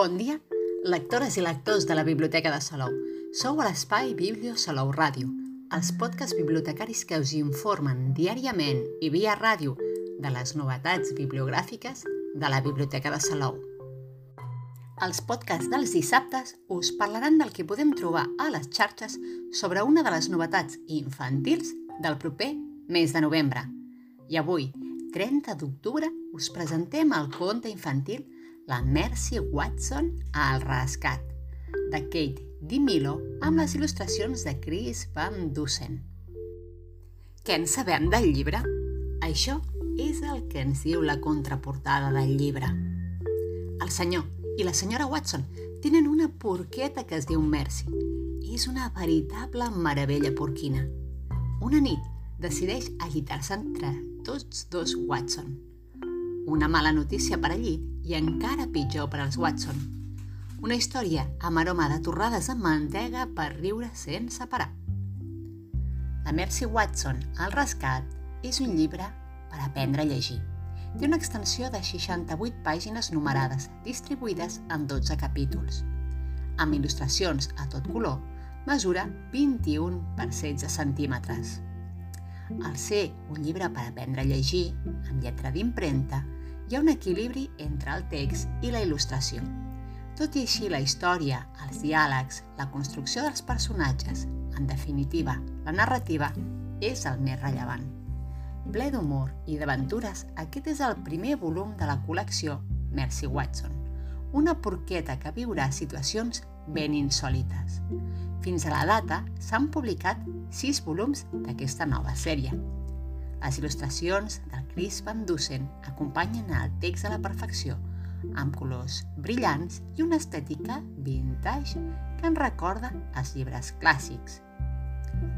Bon dia, lectores i lectors de la Biblioteca de Salou. Sou a l'espai Biblio Salou Ràdio, els podcasts bibliotecaris que us informen diàriament i via ràdio de les novetats bibliogràfiques de la Biblioteca de Salou. Els podcasts dels dissabtes us parlaran del que podem trobar a les xarxes sobre una de les novetats infantils del proper mes de novembre. I avui, 30 d'octubre, us presentem el conte infantil la Mercy Watson al rescat, de Kate DiMilo amb les il·lustracions de Chris Van Dusen. Què en sabem del llibre? Això és el que ens diu la contraportada del llibre. El senyor i la senyora Watson tenen una porqueta que es diu Mercy. És una veritable meravella porquina. Una nit decideix agitar-se entre tots dos Watson. Una mala notícia per al llit i encara pitjor per als Watson. Una història amb aroma de torrades amb mantega per riure sense parar. La Mercy Watson, al rescat, és un llibre per aprendre a llegir. Té una extensió de 68 pàgines numerades, distribuïdes en 12 capítols. Amb il·lustracions a tot color, mesura 21 per 16 centímetres. Al ser un llibre per aprendre a llegir, amb lletra d'impremta, hi ha un equilibri entre el text i la il·lustració. Tot i així, la història, els diàlegs, la construcció dels personatges, en definitiva, la narrativa, és el més rellevant. Ple d'humor i d'aventures, aquest és el primer volum de la col·lecció Mercy Watson, una porqueta que viurà situacions ben insòlites. Fins a la data s'han publicat sis volums d'aquesta nova sèrie, les il·lustracions del Chris Van Dusen acompanyen el text a la perfecció, amb colors brillants i una estètica vintage que en recorda els llibres clàssics.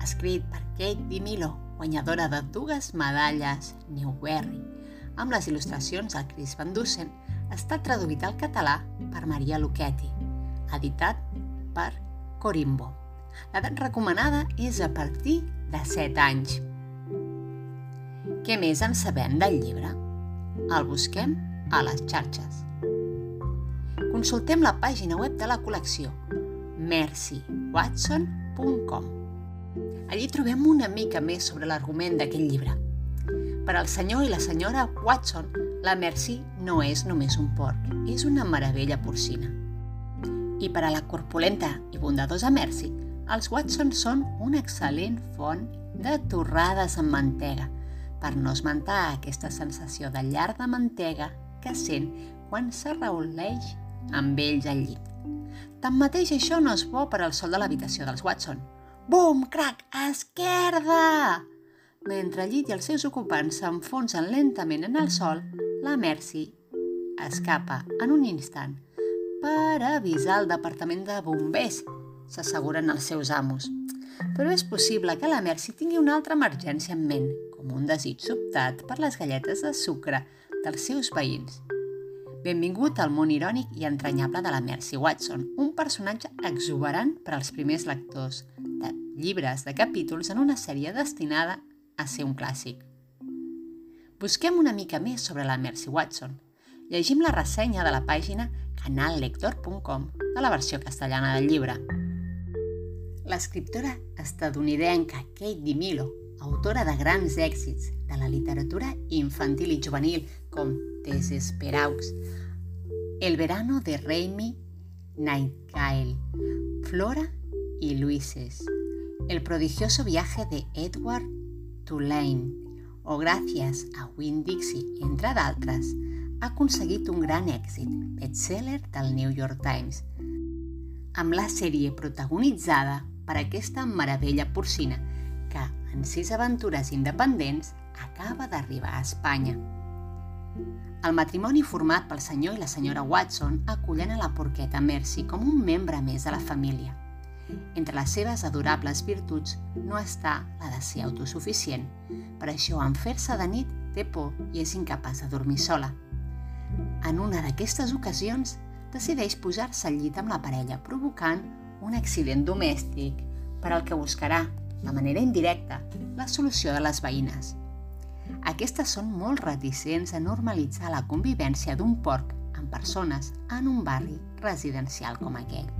Escrit per Kate DiMilo, guanyadora de dues medalles Newberry, amb les il·lustracions del Chris Van Dusen, està traduït al català per Maria Lucchetti, editat per Corimbo. L'edat recomanada és a partir de 7 anys. Què més en sabem del llibre? El busquem a les xarxes. Consultem la pàgina web de la col·lecció mercywatson.com. Allí trobem una mica més sobre l'argument d'aquest llibre. Per al senyor i la senyora Watson, la Mercy no és només un porc, és una meravella porcina. I per a la corpulenta i bondadosa Mercy, els Watson són una excel·lent font de torrades amb mantega, per no esmentar aquesta sensació de llar de mantega que sent quan s'arrauleix amb ells al llit. Tanmateix, això no és bo per al sol de l'habitació dels Watson. Bum, crac, esquerda! Mentre el llit i els seus ocupants s'enfonsen lentament en el sol, la Mercy escapa en un instant per avisar el departament de bombers, s'asseguren els seus amos. Però és possible que la Mercy tingui una altra emergència en ment com un desig sobtat per les galletes de sucre dels seus veïns. Benvingut al món irònic i entranyable de la Mercy Watson, un personatge exuberant per als primers lectors de llibres de capítols en una sèrie destinada a ser un clàssic. Busquem una mica més sobre la Mercy Watson. Llegim la ressenya de la pàgina canallector.com de la versió castellana del llibre. L'escriptora estadounidenca Kate DiMilo autora de grans èxits de la literatura infantil i juvenil com Desesperaux, El verano de Raimi Nightingale, Flora y Luises, El prodigioso viaje de Edward Tulane o Gràcies a Winn-Dixie, entre d'altres, ha aconseguit un gran èxit, bestseller del New York Times, amb la sèrie protagonitzada per aquesta meravella porcina que en sis aventures independents, acaba d'arribar a Espanya. El matrimoni format pel senyor i la senyora Watson acullen a la porqueta Mercy com un membre més de la família. Entre les seves adorables virtuts no està la de ser autosuficient. Per això, en fer-se de nit, té por i és incapaç de dormir sola. En una d'aquestes ocasions, decideix posar-se al llit amb la parella, provocant un accident domèstic per al que buscarà, de manera indirecta, la solució de les veïnes. Aquestes són molt reticents a normalitzar la convivència d'un porc amb persones en un barri residencial com aquell.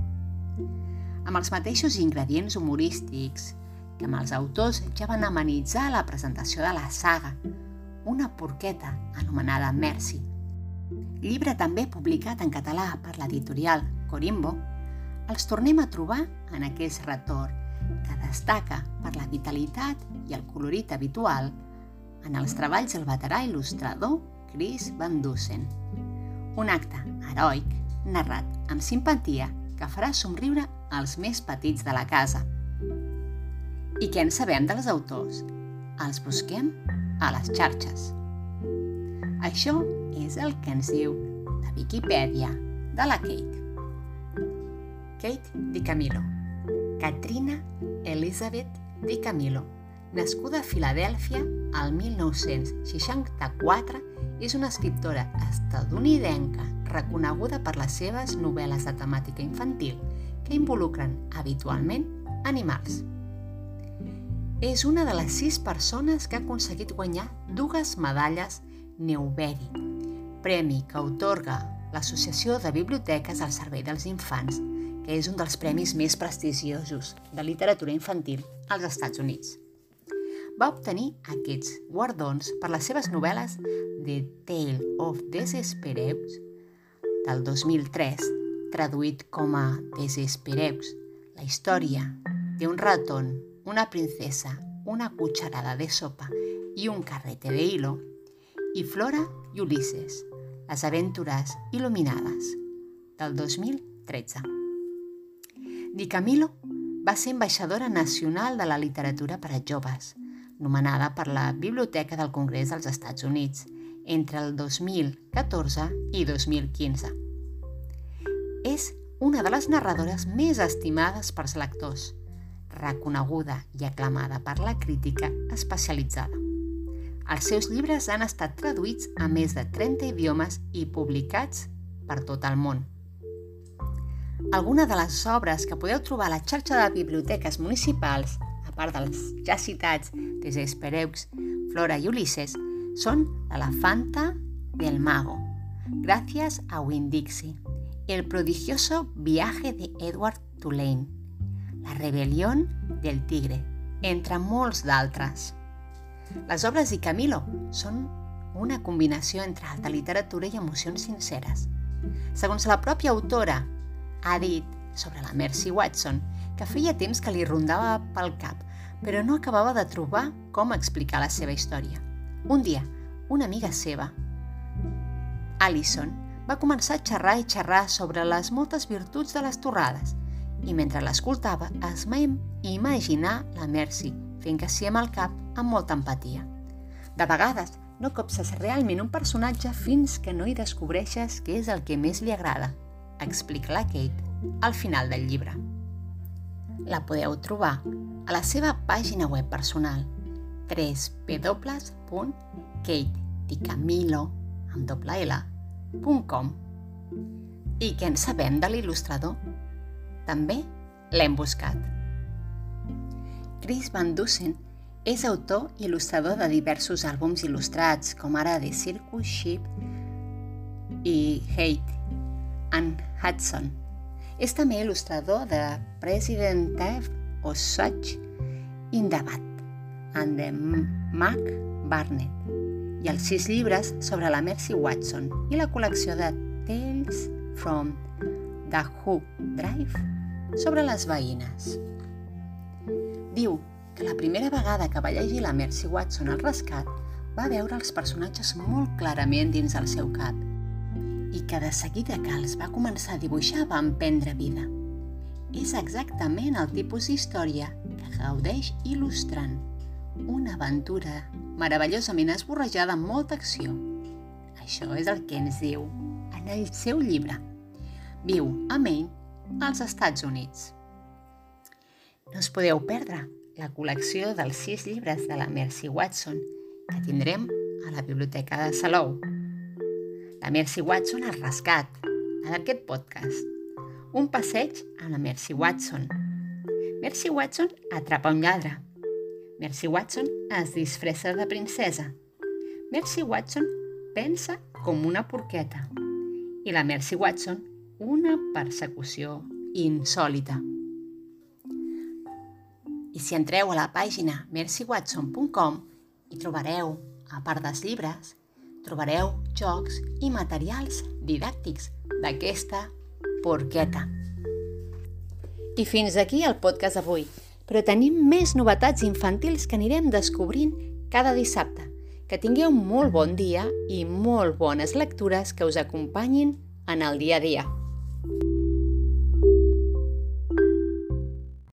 Amb els mateixos ingredients humorístics que amb els autors ja van amenitzar la presentació de la saga, una porqueta anomenada Mercy. Llibre també publicat en català per l'editorial Corimbo, els tornem a trobar en aquest retorn que destaca per la vitalitat i el colorit habitual en els treballs del veterà il·lustrador Chris Van Dusen. Un acte heroic narrat amb simpatia que farà somriure els més petits de la casa. I què en sabem dels autors? Els busquem a les xarxes. Això és el que ens diu la Viquipèdia de la Kate. Kate Di Camilo. Katrina Elizabeth Di Camilo, nascuda a Filadèlfia al 1964, és una escriptora estadounidenca reconeguda per les seves novel·les de temàtica infantil que involucren habitualment animals. És una de les sis persones que ha aconseguit guanyar dues medalles Newbery, premi que otorga l'Associació de Biblioteques al Servei dels Infants, que és un dels premis més prestigiosos de literatura infantil als Estats Units. Va obtenir aquests guardons per les seves novel·les The Tale of Desespereus del 2003, traduït com a Desespereus, la història d'un raton, una princesa, una cucharada de sopa i un carrete de hilo, i Flora i Ulises, les aventures il·luminades, del 2013. Di Camilo va ser ambaixadora nacional de la literatura per a joves, nomenada per la Biblioteca del Congrés dels Estats Units entre el 2014 i 2015. És una de les narradores més estimades pels lectors, reconeguda i aclamada per la crítica especialitzada. Els seus llibres han estat traduïts a més de 30 idiomes i publicats per tot el món. Alguna de les obres que podeu trobar a la xarxa de biblioteques municipals part dels ja citats Desespereux, Flora i Ulises, són L'elefanta del mago, Gracias a Winn-Dixie, El prodigioso viaje de Edward Tulane, La rebel·lió del tigre, entre molts d'altres. Les obres de Camilo són una combinació entre alta literatura i emocions sinceres. Segons la pròpia autora, ha dit sobre la Mercy Watson que feia temps que li rondava pel cap, però no acabava de trobar com explicar la seva història. Un dia, una amiga seva, Alison, va començar a xerrar i xerrar sobre les moltes virtuts de les torrades i mentre l'escoltava es va imaginar la Mercy fent que sí amb el cap amb molta empatia. De vegades, no copses realment un personatge fins que no hi descobreixes què és el que més li agrada, explica la Kate al final del llibre. La podeu trobar a la seva pàgina web personal www.kateticamilo.com I què en sabem de l'il·lustrador? També l'hem buscat. Chris Van Dusen és autor i il·lustrador de diversos àlbums il·lustrats, com ara The Circus Ship i Hate and Hudson, és també il·lustrador de President Theft o Such in the Bad and the Mac Barnett i els sis llibres sobre la Mercy Watson i la col·lecció de Tales from the Who Drive sobre les veïnes. Diu que la primera vegada que va llegir la Mercy Watson al rescat va veure els personatges molt clarament dins el seu cap i que de seguida que els va començar a dibuixar van prendre vida. És exactament el tipus d'història que gaudeix il·lustrant una aventura meravellosament esborrejada amb molta acció. Això és el que ens diu en el seu llibre. Viu a Maine, als Estats Units. No us podeu perdre la col·lecció dels sis llibres de la Mercy Watson que tindrem a la Biblioteca de Salou la Mercy Watson al rescat, en aquest podcast. Un passeig amb la Mercy Watson. Mercy Watson atrapa un lladre. Mercy Watson es disfressa de princesa. Mercy Watson pensa com una porqueta. i la Mercy Watson, una persecució insòlita. I si entreu a la pàgina mercywatson.com hi trobareu, a part dels llibres, trobareu jocs i materials didàctics d'aquesta porqueta. I fins aquí el podcast d'avui, però tenim més novetats infantils que anirem descobrint cada dissabte. Que tingueu molt bon dia i molt bones lectures que us acompanyin en el dia a dia.